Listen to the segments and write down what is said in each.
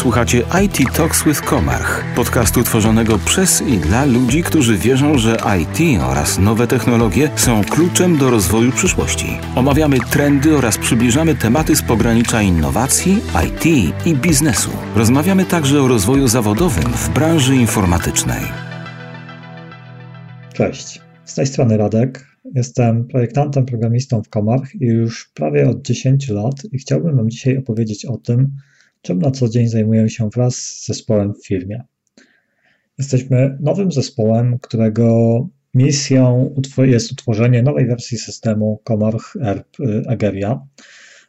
Słuchacie IT Talks with Komarch, podcastu tworzonego przez i dla ludzi, którzy wierzą, że IT oraz nowe technologie są kluczem do rozwoju przyszłości. Omawiamy trendy oraz przybliżamy tematy z pogranicza innowacji, IT i biznesu. Rozmawiamy także o rozwoju zawodowym w branży informatycznej. Cześć, z tej strony Radek. Jestem projektantem, programistą w Komarch i już prawie od 10 lat i chciałbym Wam dzisiaj opowiedzieć o tym, czym na co dzień zajmuję się wraz z zespołem w firmie. Jesteśmy nowym zespołem, którego misją jest utworzenie nowej wersji systemu Comarch ERP Egeria.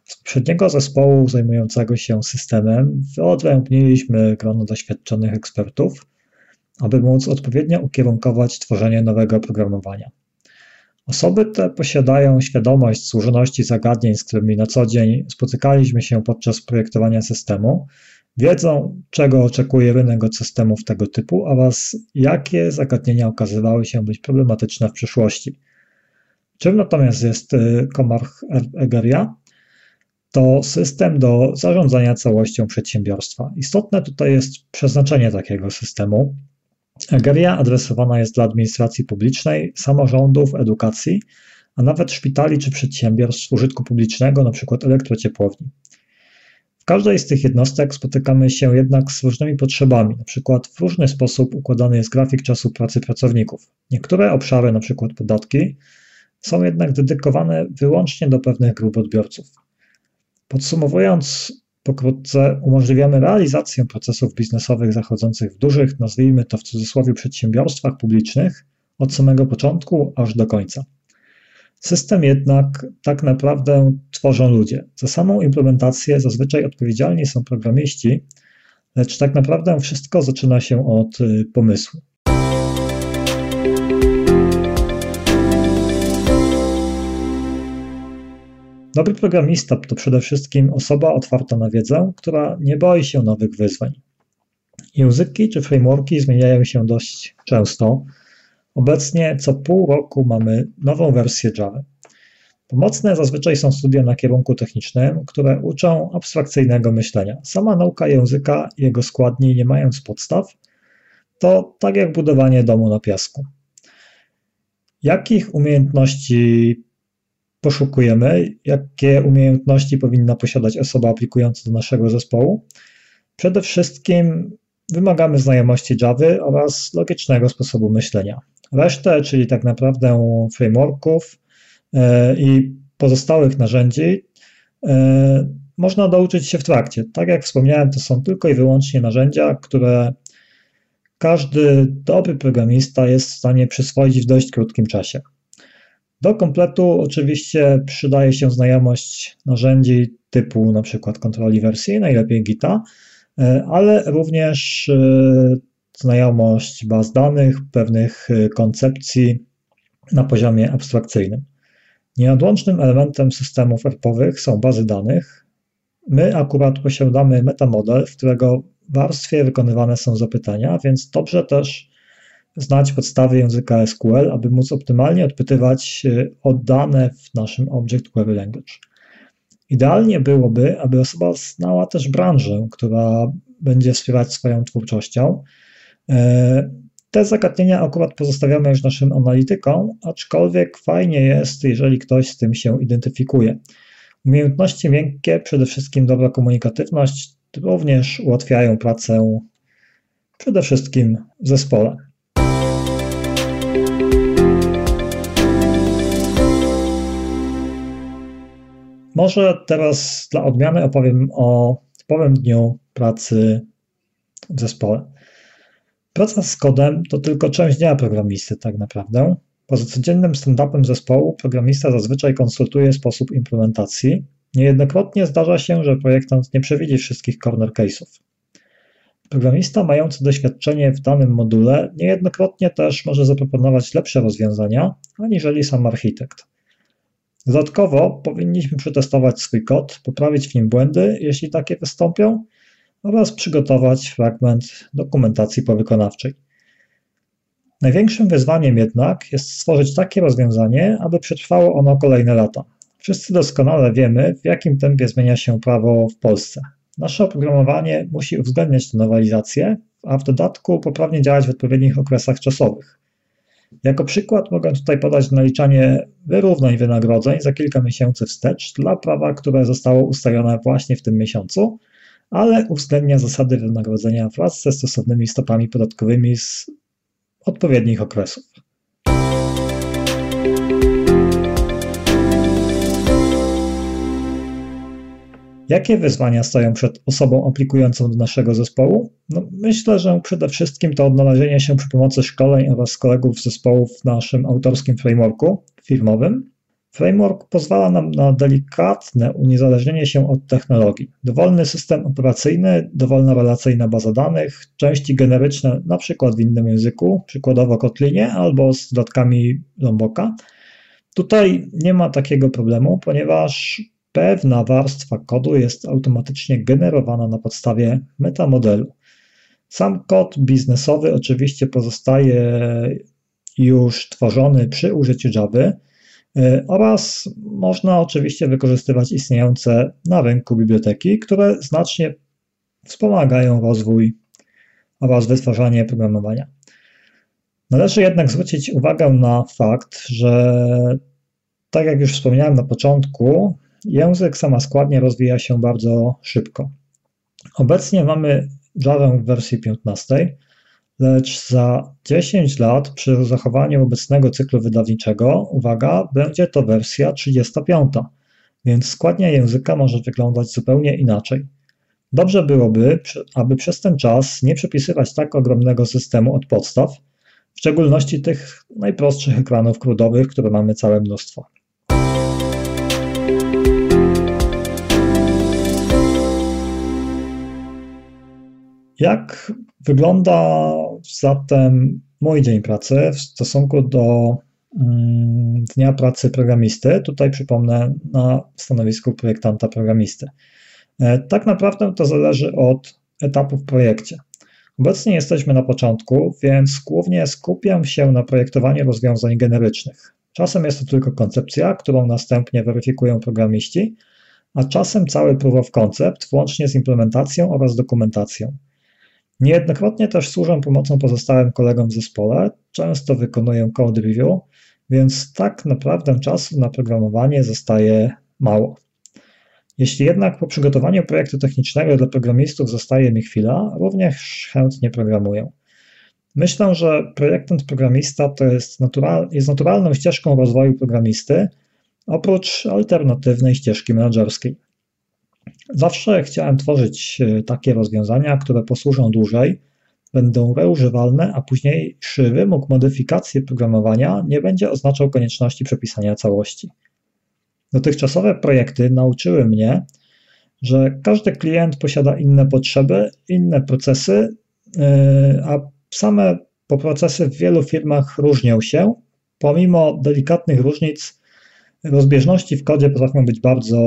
Z poprzedniego zespołu zajmującego się systemem wyodrębniliśmy grono doświadczonych ekspertów, aby móc odpowiednio ukierunkować tworzenie nowego oprogramowania. Osoby te posiadają świadomość złożoności zagadnień, z którymi na co dzień spotykaliśmy się podczas projektowania systemu, wiedzą, czego oczekuje rynek od systemów tego typu oraz jakie zagadnienia okazywały się być problematyczne w przyszłości. Czym natomiast jest y, Egeria? To system do zarządzania całością przedsiębiorstwa. Istotne tutaj jest przeznaczenie takiego systemu. Egeria adresowana jest dla administracji publicznej, samorządów, edukacji, a nawet szpitali czy przedsiębiorstw użytku publicznego, np. elektrociepłowni. W każdej z tych jednostek spotykamy się jednak z różnymi potrzebami, np. w różny sposób układany jest grafik czasu pracy pracowników. Niektóre obszary, np. podatki, są jednak dedykowane wyłącznie do pewnych grup odbiorców. Podsumowując, Pokrótce umożliwiamy realizację procesów biznesowych zachodzących w dużych, nazwijmy to w cudzysłowie, przedsiębiorstwach publicznych od samego początku aż do końca. System jednak tak naprawdę tworzą ludzie. Za samą implementację zazwyczaj odpowiedzialni są programiści, lecz tak naprawdę wszystko zaczyna się od y, pomysłu. Dobry programista to przede wszystkim osoba otwarta na wiedzę, która nie boi się nowych wyzwań. Języki czy frameworki zmieniają się dość często. Obecnie co pół roku mamy nową wersję Java. Pomocne zazwyczaj są studia na kierunku technicznym, które uczą abstrakcyjnego myślenia. Sama nauka języka i jego składni, nie mając podstaw, to tak jak budowanie domu na piasku. Jakich umiejętności poszukujemy, jakie umiejętności powinna posiadać osoba aplikująca do naszego zespołu. Przede wszystkim wymagamy znajomości Java oraz logicznego sposobu myślenia. Resztę, czyli tak naprawdę frameworków e, i pozostałych narzędzi, e, można douczyć się w trakcie. Tak jak wspomniałem, to są tylko i wyłącznie narzędzia, które każdy dobry programista jest w stanie przyswoić w dość krótkim czasie. Do kompletu oczywiście przydaje się znajomość narzędzi typu na przykład kontroli wersji, najlepiej Gita, e, ale również e, znajomość baz danych, pewnych e, koncepcji na poziomie abstrakcyjnym. Nieodłącznym elementem systemów ERP-owych są bazy danych. My akurat posiadamy metamodel, w którego warstwie wykonywane są zapytania, więc dobrze też znać podstawy języka SQL, aby móc optymalnie odpytywać e, o dane w naszym Object Query Language. Idealnie byłoby, aby osoba znała też branżę, która będzie wspierać swoją twórczością. E, te zagadnienia akurat pozostawiamy już naszym analitykom, aczkolwiek fajnie jest, jeżeli ktoś z tym się identyfikuje. Umiejętności miękkie, przede wszystkim dobra komunikatywność, również ułatwiają pracę przede wszystkim w zespole. Może teraz dla odmiany opowiem o typowym dniu pracy w zespole. Praca z kodem to tylko część dnia programisty, tak naprawdę. Poza codziennym stand-upem zespołu, programista zazwyczaj konsultuje sposób implementacji. Niejednokrotnie zdarza się, że projektant nie przewidzi wszystkich corner case'ów. Programista mający doświadczenie w danym module niejednokrotnie też może zaproponować lepsze rozwiązania aniżeli sam architekt. Dodatkowo powinniśmy przetestować swój kod, poprawić w nim błędy, jeśli takie wystąpią, oraz przygotować fragment dokumentacji powykonawczej. Największym wyzwaniem jednak jest stworzyć takie rozwiązanie, aby przetrwało ono kolejne lata. Wszyscy doskonale wiemy, w jakim tempie zmienia się prawo w Polsce. nasze oprogramowanie musi uwzględniać tę nowelizację, a w dodatku poprawnie działać w odpowiednich okresach czasowych. Jako przykład mogę tutaj podać naliczanie wyrównań wynagrodzeń za kilka miesięcy wstecz dla prawa, które zostało ustalone właśnie w tym miesiącu, ale uwzględnia zasady wynagrodzenia wraz ze stosownymi stopami podatkowymi z odpowiednich okresów. Jakie wyzwania stoją przed osobą aplikującą do naszego zespołu? No, myślę, że przede wszystkim to odnalezienie się przy pomocy szkoleń oraz kolegów z zespołów w naszym autorskim frameworku firmowym. Framework pozwala nam na delikatne uniezależnienie się od technologii. Dowolny system operacyjny, dowolna relacyjna baza danych, części generyczne, na przykład w innym języku, przykładowo Kotlinie albo z dodatkami Lomboka. Tutaj nie ma takiego problemu, ponieważ pewna warstwa kodu jest automatycznie generowana na podstawie metamodelu. Sam kod biznesowy oczywiście pozostaje już tworzony przy użyciu Java y, oraz można oczywiście wykorzystywać istniejące na rynku biblioteki, które znacznie wspomagają rozwój oraz wytwarzanie programowania. Należy jednak zwrócić uwagę na fakt, że tak jak już wspomniałem na początku, Język samoskładnie rozwija się bardzo szybko. Obecnie mamy Java w wersji 15, lecz za 10 lat przy zachowaniu obecnego cyklu wydawniczego, uwaga, będzie to wersja 35, więc składnia języka może wyglądać zupełnie inaczej. Dobrze byłoby, aby przez ten czas nie przepisywać tak ogromnego systemu od podstaw, w szczególności tych najprostszych ekranów krudowych, które mamy całe mnóstwo. Jak wygląda zatem mój dzień pracy w stosunku do mm, dnia pracy programisty? Tutaj przypomnę na stanowisku projektanta programisty. E, tak naprawdę to zależy od etapu w projekcie. Obecnie jesteśmy na początku, więc głównie skupiam się na projektowaniu rozwiązań generycznych. Czasem jest to tylko koncepcja, którą następnie weryfikują programiści, a czasem cały proof of concept, włącznie z implementacją oraz dokumentacją. Niejednokrotnie też służę pomocą pozostałym kolegom w zespole, często wykonuję code review, więc tak naprawdę czasu na programowanie zostaje mało. Jeśli jednak po przygotowaniu projektu technicznego dla programistów zostaje mi chwila, również chętnie programuję. Myślę, że projektant programista to jest, natural, jest naturalną ścieżką rozwoju programisty, oprócz alternatywnej ścieżki menedżerskiej. Zawsze chciałem tworzyć e, takie rozwiązania, które posłużą dłużej, będą reużywalne, a późniejszy wymóg modyfikacji programowania nie będzie oznaczał konieczności przepisania całości. Dotychczasowe projekty nauczyły mnie, że każdy klient posiada inne potrzeby, inne procesy, e, a same procesy w wielu firmach różnią się. Pomimo delikatnych różnic, rozbieżności w kodzie potrafią być bardzo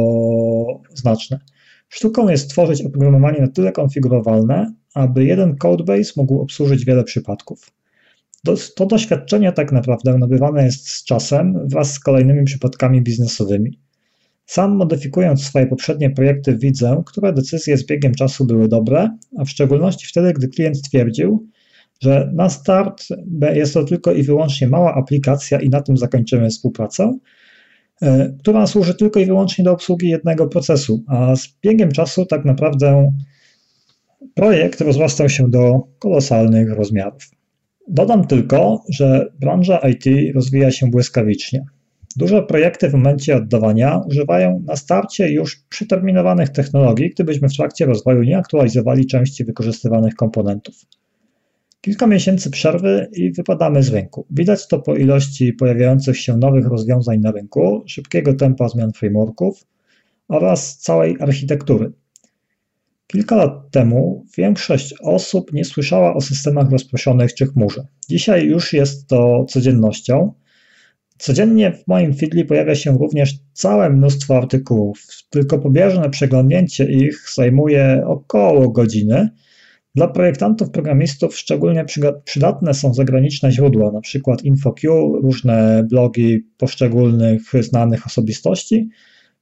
znaczne. Sztuką jest stworzyć oprogramowanie na tyle konfigurowalne, aby jeden codebase mógł obsłużyć wiele przypadków. To doświadczenie tak naprawdę nabywane jest z czasem wraz z kolejnymi przypadkami biznesowymi. Sam modyfikując swoje poprzednie projekty widzę, które decyzje z biegiem czasu były dobre, a w szczególności wtedy, gdy klient stwierdził, że na start jest to tylko i wyłącznie mała aplikacja i na tym zakończymy współpracę, która służy tylko i wyłącznie do obsługi jednego procesu, a z biegiem czasu tak naprawdę projekt rozrastał się do kolosalnych rozmiarów. Dodam tylko, że branża IT rozwija się błyskawicznie. Duże projekty w momencie oddawania używają na starcie już przyterminowanych technologii, gdybyśmy w trakcie rozwoju nie aktualizowali części wykorzystywanych komponentów. Kilka miesięcy przerwy i wypadamy z rynku. Widać to po ilości pojawiających się nowych rozwiązań na rynku, szybkiego tempa zmian frameworków oraz całej architektury. Kilka lat temu większość osób nie słyszała o systemach rozproszonych czy chmurze. Dzisiaj już jest to codziennością. Codziennie w moim feedli pojawia się również całe mnóstwo artykułów, tylko pobieżne przeglądnięcie ich zajmuje około godziny – dla projektantów, programistów szczególnie przydatne są zagraniczne źródła, np. InfoQ, różne blogi poszczególnych znanych osobistości,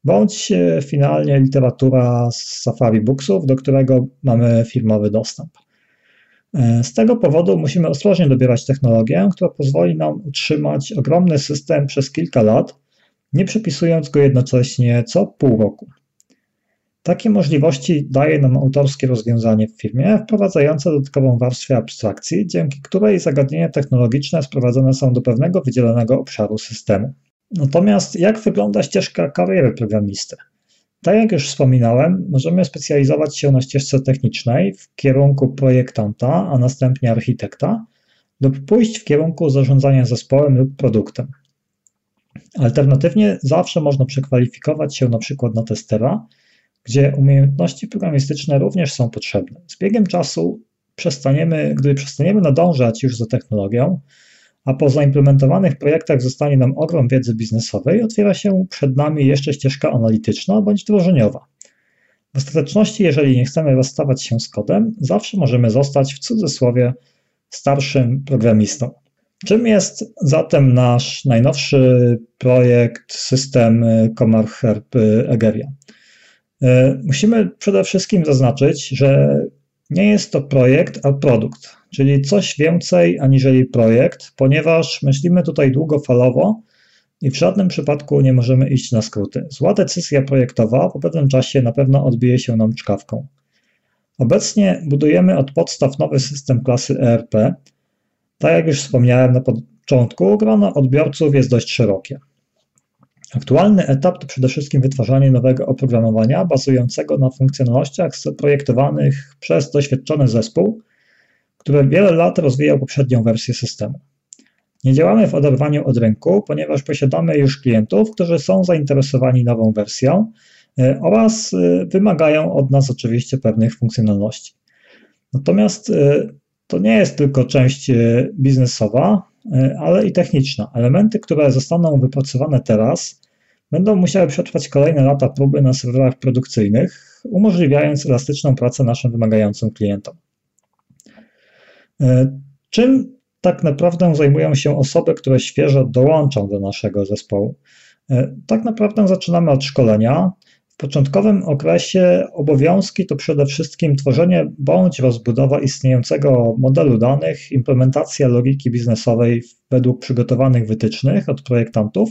bądź e, finalnie literatura z Safari Booksów, do którego mamy firmowy dostęp. E, z tego powodu musimy ostrożnie dobierać technologię, która pozwoli nam utrzymać ogromny system przez kilka lat, nie przepisując go jednocześnie co pół roku. Takie możliwości daje nam autorskie rozwiązanie w firmie, wprowadzające dodatkową warstwę abstrakcji, dzięki której zagadnienia technologiczne sprowadzone są do pewnego wydzielonego obszaru systemu. Natomiast jak wygląda ścieżka kariery programisty? Tak jak już wspominałem, możemy specjalizować się na ścieżce technicznej w kierunku projektanta, a następnie architekta, lub pójść w kierunku zarządzania zespołem lub produktem. Alternatywnie zawsze można przekwalifikować się na przykład na testera, gdzie umiejętności programistyczne również są potrzebne. Z biegiem czasu przestaniemy, gdy przestaniemy nadążać już za technologią, a po zaimplementowanych projektach zostanie nam ogrom wiedzy biznesowej, otwiera się przed nami jeszcze ścieżka analityczna bądź wdrożeniowa. W ostateczności, jeżeli nie chcemy rozstawać się z kodem, zawsze możemy zostać w cudzysłowie starszym programistą. Czym jest zatem nasz najnowszy projekt, system Comar Herb Egeria? E, musimy przede wszystkim zaznaczyć, że nie jest to projekt, a produkt, czyli coś więcej aniżeli projekt, ponieważ myślimy tutaj długofalowo i w żadnym przypadku nie możemy iść na skróty. Zła decyzja projektowa po pewnym czasie na pewno odbije się nam czkawką. Obecnie budujemy od podstaw nowy system klasy ERP. Tak jak już wspomniałem na początku, grono odbiorców jest dość szerokie. Aktualny etap to przede wszystkim wytwarzanie nowego oprogramowania bazującego na funkcjonalnościach zaprojektowanych przez doświadczony zespół, który wiele lat rozwijał poprzednią wersję systemu. Nie działamy w oderwaniu od rynku, ponieważ posiadamy już klientów, którzy są zainteresowani nową wersją e, oraz e, wymagają od nas oczywiście pewnych funkcjonalności. Natomiast e, to nie jest tylko część biznesowa, ale i techniczna. Elementy, które zostaną wypracowane teraz, będą musiały przetrwać kolejne lata próby na serwerach produkcyjnych, umożliwiając elastyczną pracę naszym wymagającym klientom. E, czym tak naprawdę zajmują się osoby, które świeżo dołączą do naszego zespołu? E, tak naprawdę zaczynamy od szkolenia. W początkowym okresie obowiązki to przede wszystkim tworzenie bądź rozbudowa istniejącego modelu danych, implementacja logiki biznesowej według przygotowanych wytycznych od projektantów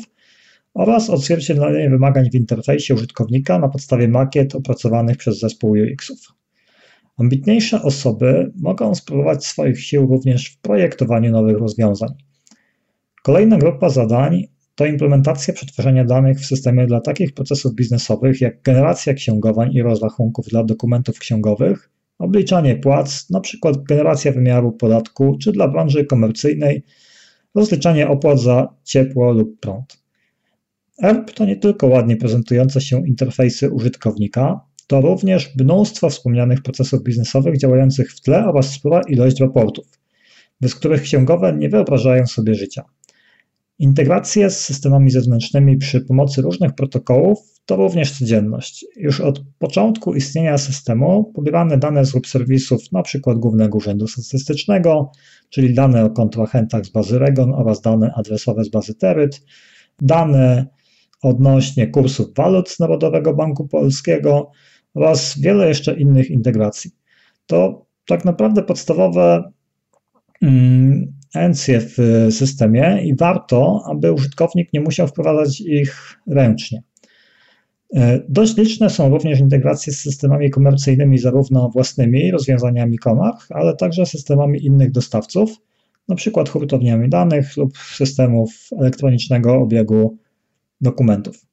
oraz odzwierciedlenie wymagań w interfejsie użytkownika na podstawie makiet opracowanych przez zespół UX-ów. Ambitniejsze osoby mogą spróbować swoich sił również w projektowaniu nowych rozwiązań. Kolejna grupa zadań to implementacja przetwarzania danych w systemie dla takich procesów biznesowych jak generacja księgowań i rozrachunków dla dokumentów księgowych, obliczanie płac, np. generacja wymiaru podatku, czy dla branży komercyjnej rozliczanie opłat za ciepło lub prąd. ERP to nie tylko ładnie prezentujące się interfejsy użytkownika, to również mnóstwo wspomnianych procesów biznesowych działających w tle oraz spora ilość raportów, bez których księgowe nie wyobrażają sobie życia. Integracje z systemami zewnętrznymi przy pomocy różnych protokołów to również codzienność. Już od początku istnienia systemu pobierane dane z lub serwisów np. Głównego Urzędu Statystycznego, czyli dane o kontrahentach z bazy Regon oraz dane adresowe z bazy Teryt, dane odnośnie kursów walut z Narodowego Banku Polskiego oraz wiele jeszcze innych integracji. To tak naprawdę podstawowe mm, encje w systemie i warto, aby użytkownik nie musiał wprowadzać ich ręcznie. E, dość liczne są również integracje z systemami komercyjnymi, zarówno własnymi rozwiązaniami Komach, ale także systemami innych dostawców, np. hurtowniami danych lub systemów elektronicznego obiegu dokumentów.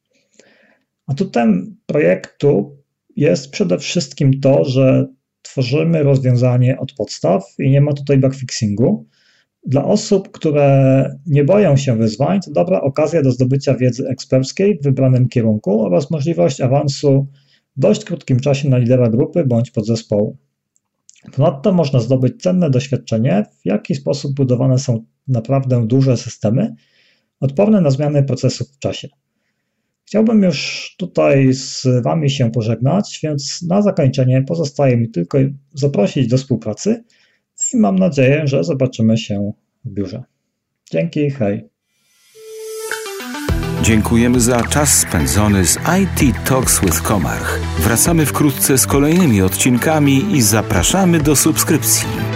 Atutem projektu jest przede wszystkim to, że tworzymy rozwiązanie od podstaw i nie ma tutaj backfixingu. Dla osób, które nie boją się wyzwań, to dobra okazja do zdobycia wiedzy eksperckiej w wybranym kierunku oraz możliwość awansu w dość krótkim czasie na lidera grupy bądź podzespołu. Ponadto można zdobyć cenne doświadczenie, w jaki sposób budowane są naprawdę duże systemy, odporne na zmiany procesów w czasie. Chciałbym już tutaj z Wami się pożegnać, więc na zakończenie pozostaje mi tylko zaprosić do współpracy i mam nadzieję, że zobaczymy się w biurze. Dzięki, hej. Dziękujemy za czas spędzony z IT Talks with Komarch. Wracamy wkrótce z kolejnymi odcinkami i zapraszamy do subskrypcji.